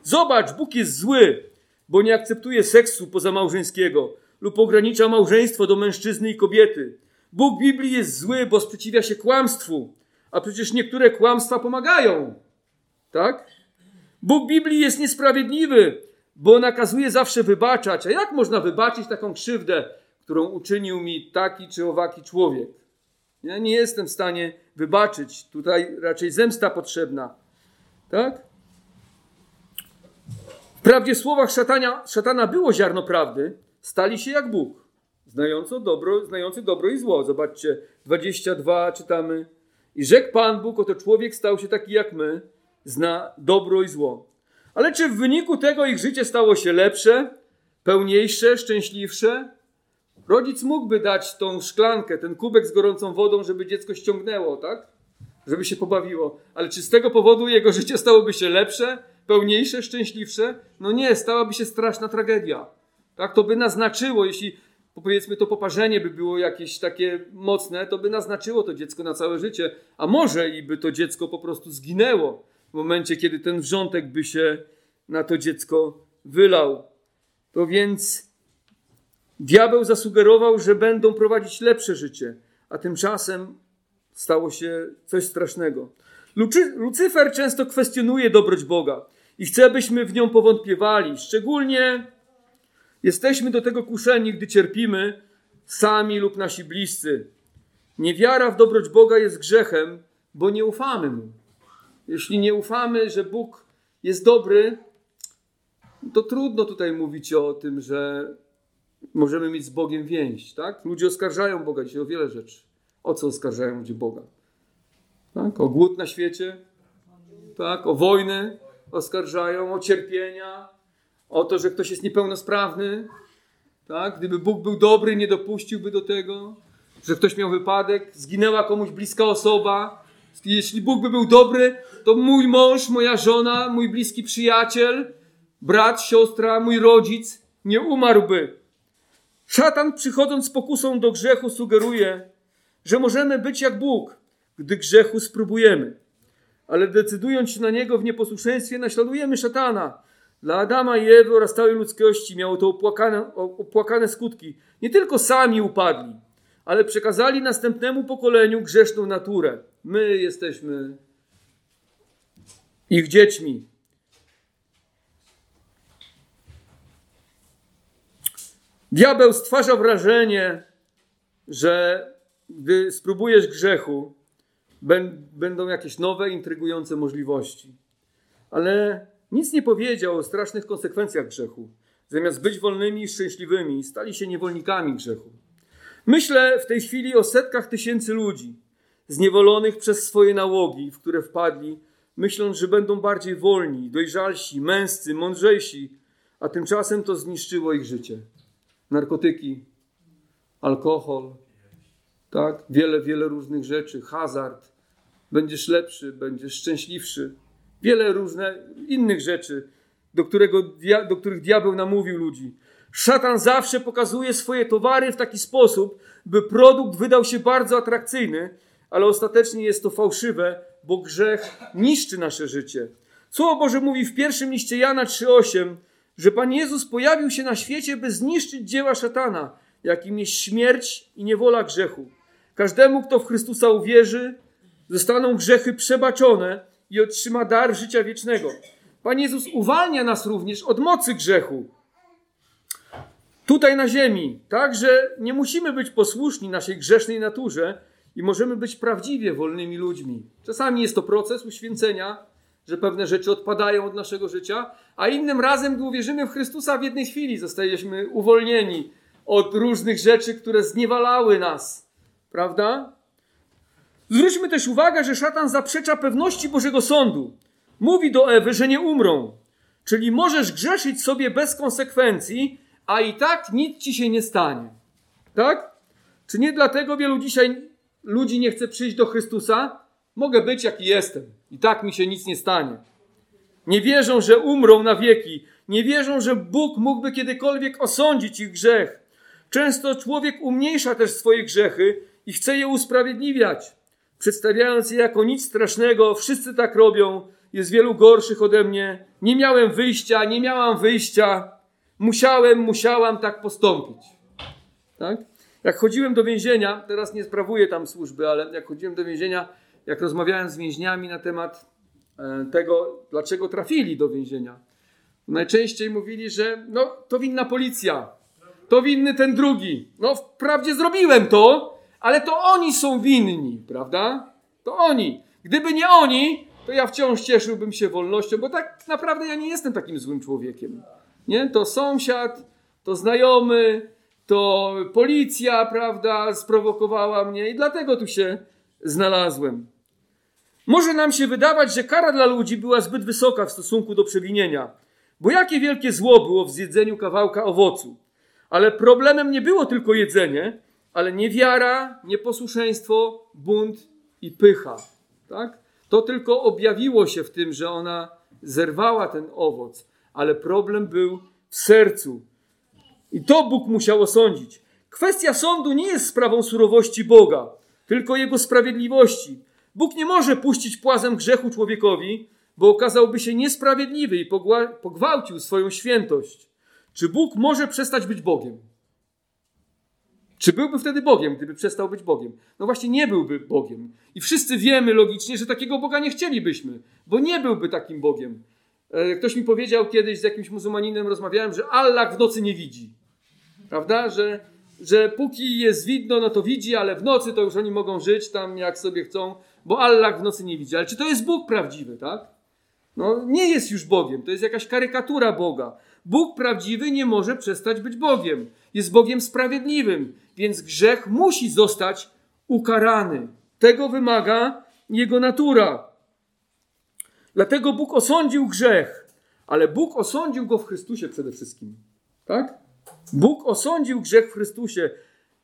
S1: Zobacz, Bóg jest zły, bo nie akceptuje seksu pozamałżeńskiego lub ogranicza małżeństwo do mężczyzny i kobiety. Bóg Biblii jest zły, bo sprzeciwia się kłamstwu, a przecież niektóre kłamstwa pomagają. Tak? Bóg Biblii jest niesprawiedliwy, bo nakazuje zawsze wybaczać. A jak można wybaczyć taką krzywdę, którą uczynił mi taki czy owaki człowiek? Ja nie jestem w stanie wybaczyć. Tutaj raczej zemsta potrzebna. Tak? Wprawdzie w słowach szatania, szatana było ziarno prawdy, stali się jak Bóg, znający dobro, znający dobro i zło. Zobaczcie, 22 czytamy. I rzekł Pan Bóg, oto człowiek stał się taki jak my, zna dobro i zło. Ale czy w wyniku tego ich życie stało się lepsze, pełniejsze, szczęśliwsze? Rodzic mógłby dać tą szklankę, ten kubek z gorącą wodą, żeby dziecko ściągnęło, tak? Żeby się pobawiło. Ale czy z tego powodu jego życie stałoby się lepsze, pełniejsze, szczęśliwsze? No nie, stałaby się straszna tragedia. Tak, to by naznaczyło, jeśli powiedzmy to poparzenie by było jakieś takie mocne, to by naznaczyło to dziecko na całe życie, a może i by to dziecko po prostu zginęło w momencie, kiedy ten wrzątek by się na to dziecko wylał. To więc diabeł zasugerował, że będą prowadzić lepsze życie, a tymczasem stało się coś strasznego. Lucyfer często kwestionuje dobroć Boga i chce, byśmy w nią powątpiewali, szczególnie Jesteśmy do tego kuszeni, gdy cierpimy sami lub nasi bliscy. Niewiara w dobroć Boga jest grzechem, bo nie ufamy Mu. Jeśli nie ufamy, że Bóg jest dobry, to trudno tutaj mówić o tym, że możemy mieć z Bogiem więź. Tak? Ludzie oskarżają Boga dzisiaj o wiele rzeczy. O co oskarżają ludzie Boga? Tak? O głód na świecie, tak? o wojny oskarżają, o cierpienia, o to, że ktoś jest niepełnosprawny. Tak? Gdyby Bóg był dobry, nie dopuściłby do tego, że ktoś miał wypadek, zginęła komuś bliska osoba. Jeśli Bóg by był dobry, to mój mąż, moja żona, mój bliski przyjaciel, brat, siostra, mój rodzic nie umarłby. Szatan, przychodząc z pokusą do grzechu, sugeruje, że możemy być jak Bóg, gdy grzechu spróbujemy. Ale decydując się na niego w nieposłuszeństwie, naśladujemy szatana dla Adama i Ewy oraz całej ludzkości miało to opłakane, opłakane skutki. Nie tylko sami upadli, ale przekazali następnemu pokoleniu grzeszną naturę. My jesteśmy ich dziećmi. Diabeł stwarza wrażenie, że gdy spróbujesz grzechu, będą jakieś nowe, intrygujące możliwości. Ale nic nie powiedział o strasznych konsekwencjach grzechu. Zamiast być wolnymi i szczęśliwymi, stali się niewolnikami grzechu. Myślę w tej chwili o setkach tysięcy ludzi, zniewolonych przez swoje nałogi, w które wpadli, myśląc, że będą bardziej wolni, dojrzalsi, męscy, mądrzejsi, a tymczasem to zniszczyło ich życie. Narkotyki, alkohol, tak? Wiele, wiele różnych rzeczy, hazard. Będziesz lepszy, będziesz szczęśliwszy wiele różnych innych rzeczy, do, którego, do których diabeł namówił ludzi. Szatan zawsze pokazuje swoje towary w taki sposób, by produkt wydał się bardzo atrakcyjny, ale ostatecznie jest to fałszywe, bo grzech niszczy nasze życie. Słowo Boże mówi w pierwszym liście Jana 3,8, że Pan Jezus pojawił się na świecie, by zniszczyć dzieła szatana, jakim jest śmierć i niewola grzechu. Każdemu, kto w Chrystusa uwierzy, zostaną grzechy przebaczone i otrzyma dar życia wiecznego. Pan Jezus uwalnia nas również od mocy grzechu. Tutaj na ziemi, tak, że nie musimy być posłuszni naszej grzesznej naturze i możemy być prawdziwie wolnymi ludźmi. Czasami jest to proces uświęcenia, że pewne rzeczy odpadają od naszego życia, a innym razem, gdy uwierzymy w Chrystusa, w jednej chwili zostajemy uwolnieni od różnych rzeczy, które zniewalały nas. Prawda? Zwróćmy też uwagę, że szatan zaprzecza pewności Bożego Sądu. Mówi do Ewy, że nie umrą. Czyli możesz grzeszyć sobie bez konsekwencji, a i tak nic ci się nie stanie. Tak? Czy nie dlatego wielu dzisiaj ludzi nie chce przyjść do Chrystusa? Mogę być jaki jestem. I tak mi się nic nie stanie. Nie wierzą, że umrą na wieki. Nie wierzą, że Bóg mógłby kiedykolwiek osądzić ich grzech. Często człowiek umniejsza też swoje grzechy i chce je usprawiedliwiać, przedstawiając je jako nic strasznego. Wszyscy tak robią. Jest wielu gorszych ode mnie. Nie miałem wyjścia, nie miałam wyjścia. Musiałem, musiałam tak postąpić. Tak? Jak chodziłem do więzienia, teraz nie sprawuję tam służby, ale jak chodziłem do więzienia, jak rozmawiałem z więźniami na temat e, tego, dlaczego trafili do więzienia, najczęściej mówili, że no, to winna policja, to winny ten drugi. No, wprawdzie zrobiłem to, ale to oni są winni, prawda? To oni. Gdyby nie oni, to ja wciąż cieszyłbym się wolnością, bo tak naprawdę ja nie jestem takim złym człowiekiem. Nie? To sąsiad, to znajomy, to policja, prawda, sprowokowała mnie i dlatego tu się znalazłem. Może nam się wydawać, że kara dla ludzi była zbyt wysoka w stosunku do przewinienia, bo jakie wielkie zło było w zjedzeniu kawałka owocu. Ale problemem nie było tylko jedzenie, ale niewiara, nieposłuszeństwo, bunt i pycha. Tak? To tylko objawiło się w tym, że ona zerwała ten owoc, ale problem był w sercu. I to Bóg musiał osądzić. Kwestia sądu nie jest sprawą surowości Boga, tylko Jego sprawiedliwości. Bóg nie może puścić płazem grzechu człowiekowi, bo okazałby się niesprawiedliwy i pogwałcił swoją świętość. Czy Bóg może przestać być Bogiem? Czy byłby wtedy Bogiem, gdyby przestał być Bogiem? No właśnie nie byłby Bogiem. I wszyscy wiemy logicznie, że takiego Boga nie chcielibyśmy, bo nie byłby takim Bogiem. E, ktoś mi powiedział kiedyś z jakimś muzułmaninem, rozmawiałem, że Allah w nocy nie widzi. Prawda? Że, że póki jest widno, no to widzi, ale w nocy to już oni mogą żyć tam jak sobie chcą, bo Allah w nocy nie widzi. Ale czy to jest Bóg prawdziwy, tak? No nie jest już Bogiem, to jest jakaś karykatura Boga. Bóg prawdziwy nie może przestać być Bogiem. Jest Bogiem sprawiedliwym, więc grzech musi zostać ukarany. Tego wymaga jego natura. Dlatego Bóg osądził grzech, ale Bóg osądził go w Chrystusie przede wszystkim. Tak? Bóg osądził grzech w Chrystusie.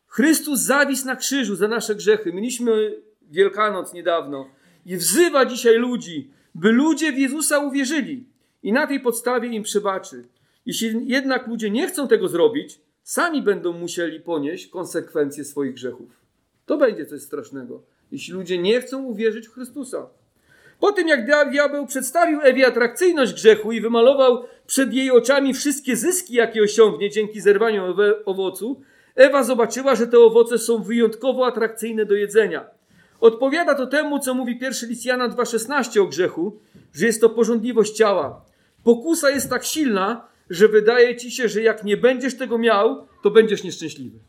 S1: Chrystus zawisł na krzyżu za nasze grzechy. Mieliśmy Wielkanoc niedawno i wzywa dzisiaj ludzi, by ludzie w Jezusa uwierzyli i na tej podstawie im przebaczy. Jeśli jednak ludzie nie chcą tego zrobić, sami będą musieli ponieść konsekwencje swoich grzechów. To będzie coś strasznego, jeśli ludzie nie chcą uwierzyć w Chrystusa. Po tym, jak diabeł przedstawił Ewie atrakcyjność grzechu i wymalował przed jej oczami wszystkie zyski, jakie osiągnie dzięki zerwaniu owocu, Ewa zobaczyła, że te owoce są wyjątkowo atrakcyjne do jedzenia. Odpowiada to temu, co mówi pierwszy list Jana 2,16 o grzechu, że jest to porządliwość ciała. Pokusa jest tak silna, że wydaje ci się, że jak nie będziesz tego miał, to będziesz nieszczęśliwy.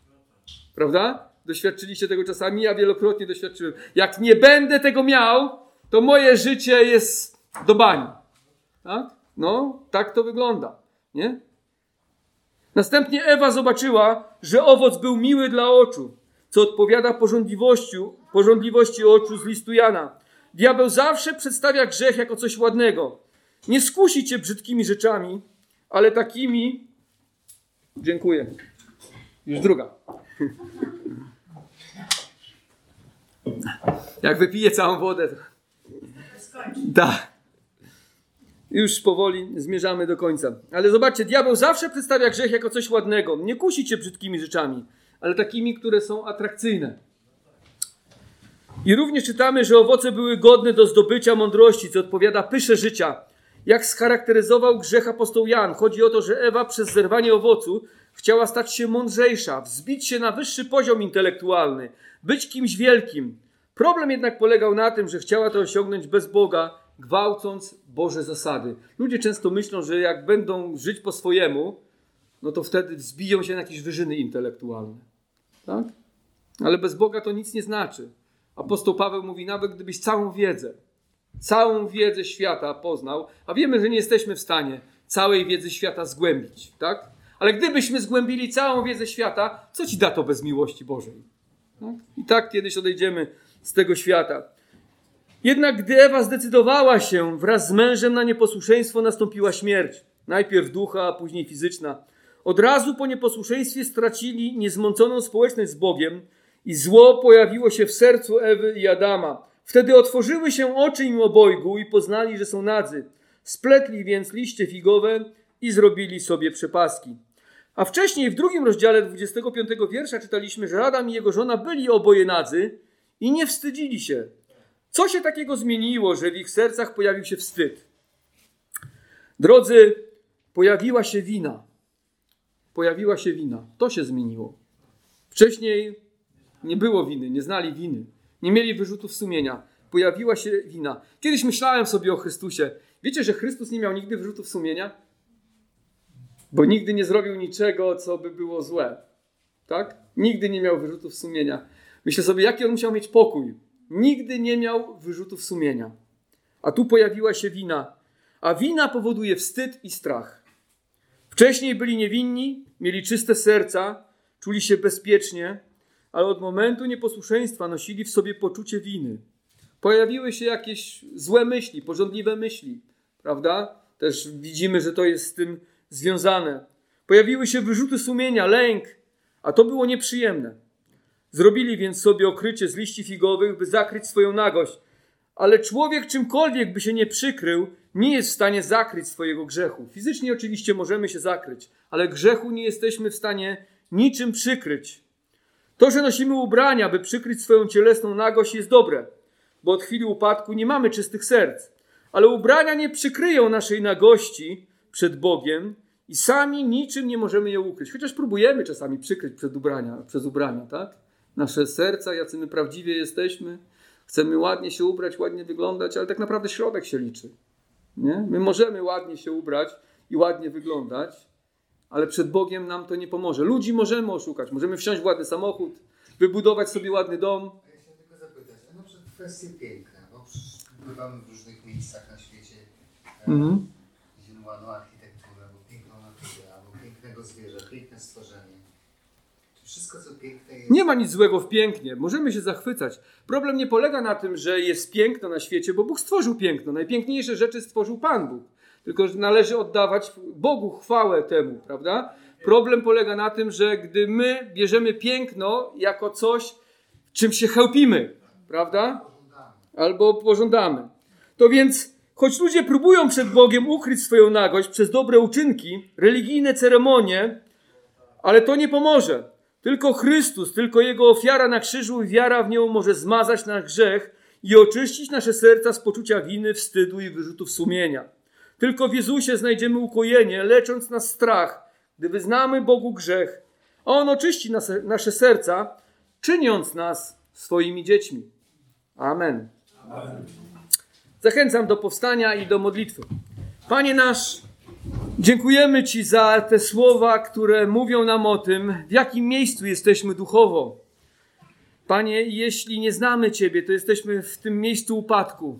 S1: Prawda? Doświadczyliście tego czasami, ja wielokrotnie doświadczyłem. Jak nie będę tego miał, to moje życie jest do bani. Tak? No, tak to wygląda. Nie? Następnie Ewa zobaczyła, że owoc był miły dla oczu, co odpowiada porządliwości, oczu z listu Jana. Diabeł zawsze przedstawia grzech jako coś ładnego. Nie skusi cię brzydkimi rzeczami, ale takimi. Dziękuję. Już druga. Jak wypiję całą wodę. Tak. Już powoli zmierzamy do końca. Ale zobaczcie, diabeł zawsze przedstawia grzech jako coś ładnego. Nie kusi cię brzydkimi rzeczami, ale takimi, które są atrakcyjne. I również czytamy, że owoce były godne do zdobycia mądrości, co odpowiada pysze życia. Jak scharakteryzował grzech apostoł Jan? Chodzi o to, że Ewa przez zerwanie owocu chciała stać się mądrzejsza, wzbić się na wyższy poziom intelektualny, być kimś wielkim. Problem jednak polegał na tym, że chciała to osiągnąć bez Boga, gwałcąc Boże zasady. Ludzie często myślą, że jak będą żyć po swojemu, no to wtedy wzbiją się na jakieś wyżyny intelektualne. Tak? Ale bez Boga to nic nie znaczy. Apostoł Paweł mówi, nawet gdybyś całą wiedzę, całą wiedzę świata poznał, a wiemy, że nie jesteśmy w stanie całej wiedzy świata zgłębić, tak? Ale gdybyśmy zgłębili całą wiedzę świata, co ci da to bez miłości Bożej? Tak? I tak kiedyś odejdziemy z tego świata. Jednak gdy Ewa zdecydowała się wraz z mężem na nieposłuszeństwo, nastąpiła śmierć. Najpierw ducha, a później fizyczna. Od razu po nieposłuszeństwie stracili niezmąconą społeczność z Bogiem i zło pojawiło się w sercu Ewy i Adama. Wtedy otworzyły się oczy im obojgu i poznali, że są nadzy. Spletli więc liście figowe i zrobili sobie przepaski. A wcześniej w drugim rozdziale 25 wiersza czytaliśmy, że Adam i jego żona byli oboje nadzy i nie wstydzili się. Co się takiego zmieniło, że w ich sercach pojawił się wstyd? Drodzy, pojawiła się wina. Pojawiła się wina. To się zmieniło. Wcześniej nie było winy, nie znali winy, nie mieli wyrzutów sumienia. Pojawiła się wina. Kiedyś myślałem sobie o Chrystusie. Wiecie, że Chrystus nie miał nigdy wyrzutów sumienia? Bo nigdy nie zrobił niczego, co by było złe. Tak? Nigdy nie miał wyrzutów sumienia. Myślę sobie, jaki on musiał mieć pokój. Nigdy nie miał wyrzutów sumienia. A tu pojawiła się wina. A wina powoduje wstyd i strach. Wcześniej byli niewinni, mieli czyste serca, czuli się bezpiecznie, ale od momentu nieposłuszeństwa nosili w sobie poczucie winy. Pojawiły się jakieś złe myśli, porządliwe myśli, prawda? Też widzimy, że to jest z tym związane. Pojawiły się wyrzuty sumienia, lęk, a to było nieprzyjemne. Zrobili więc sobie okrycie z liści figowych, by zakryć swoją nagość. Ale człowiek czymkolwiek by się nie przykrył, nie jest w stanie zakryć swojego grzechu. Fizycznie oczywiście możemy się zakryć, ale grzechu nie jesteśmy w stanie niczym przykryć. To, że nosimy ubrania, by przykryć swoją cielesną nagość, jest dobre, bo od chwili upadku nie mamy czystych serc. Ale ubrania nie przykryją naszej nagości przed Bogiem i sami niczym nie możemy je ukryć. Chociaż próbujemy czasami przykryć przed ubrania, przez ubrania, tak? Nasze serca, jacy my prawdziwie jesteśmy. Chcemy ładnie się ubrać, ładnie wyglądać, ale tak naprawdę środek się liczy. Nie? My możemy ładnie się ubrać i ładnie wyglądać, ale przed Bogiem nam to nie pomoże. Ludzi możemy oszukać, możemy wsiąść w ładny samochód, wybudować sobie ładny dom.
S2: Ja chciałem tylko zapytać, a na przykład kwestie piękne, bo bywamy w różnych miejscach na świecie, mhm. gdzie ładną architekturę, albo piękną naturę, albo pięknego zwierzę, piękne stworzenie. Wszystko, co piękne jest...
S1: Nie ma nic złego w pięknie, możemy się zachwycać. Problem nie polega na tym, że jest piękno na świecie, bo Bóg stworzył piękno. Najpiękniejsze rzeczy stworzył Pan Bóg. Tylko że należy oddawać Bogu chwałę temu, prawda? Problem polega na tym, że gdy my bierzemy piękno jako coś, czym się chełpimy, prawda? Albo pożądamy. To więc, choć ludzie próbują przed Bogiem ukryć swoją nagość przez dobre uczynki, religijne ceremonie, ale to nie pomoże. Tylko Chrystus, tylko Jego ofiara na krzyżu i wiara w nią może zmazać nasz grzech i oczyścić nasze serca z poczucia winy, wstydu i wyrzutów sumienia. Tylko w Jezusie znajdziemy ukojenie, lecząc nas strach, gdy wyznamy Bogu grzech, a On oczyści nas, nasze serca, czyniąc nas swoimi dziećmi. Amen. Amen. Zachęcam do powstania i do modlitwy. Panie nasz, dziękujemy Ci za te słowa, które mówią nam o tym, w jakim miejscu jesteśmy duchowo. Panie, jeśli nie znamy Ciebie, to jesteśmy w tym miejscu upadku.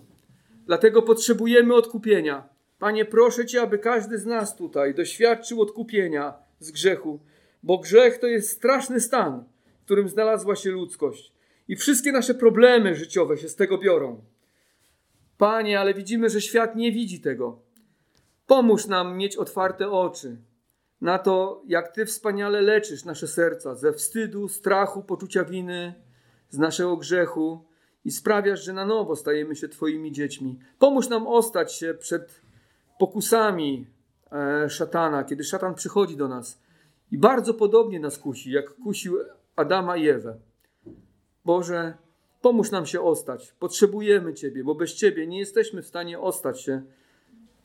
S1: Dlatego potrzebujemy odkupienia. Panie, proszę Cię, aby każdy z nas tutaj doświadczył odkupienia z grzechu, bo grzech to jest straszny stan, w którym znalazła się ludzkość. I wszystkie nasze problemy życiowe się z tego biorą. Panie, ale widzimy, że świat nie widzi tego. Pomóż nam mieć otwarte oczy na to, jak Ty wspaniale leczysz nasze serca ze wstydu, strachu, poczucia winy, z naszego grzechu i sprawiasz, że na nowo stajemy się Twoimi dziećmi. Pomóż nam ostać się przed pokusami e, szatana, kiedy szatan przychodzi do nas i bardzo podobnie nas kusi, jak kusił Adama i Ewę. Boże, Pomóż nam się ostać. Potrzebujemy Ciebie, bo bez Ciebie nie jesteśmy w stanie ostać się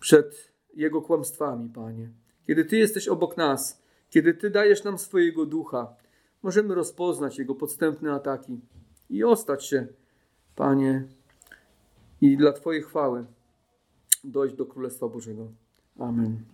S1: przed Jego kłamstwami, Panie. Kiedy Ty jesteś obok nas, kiedy Ty dajesz nam swojego ducha, możemy rozpoznać Jego podstępne ataki i ostać się, Panie, i dla Twojej chwały dojść do Królestwa Bożego. Amen.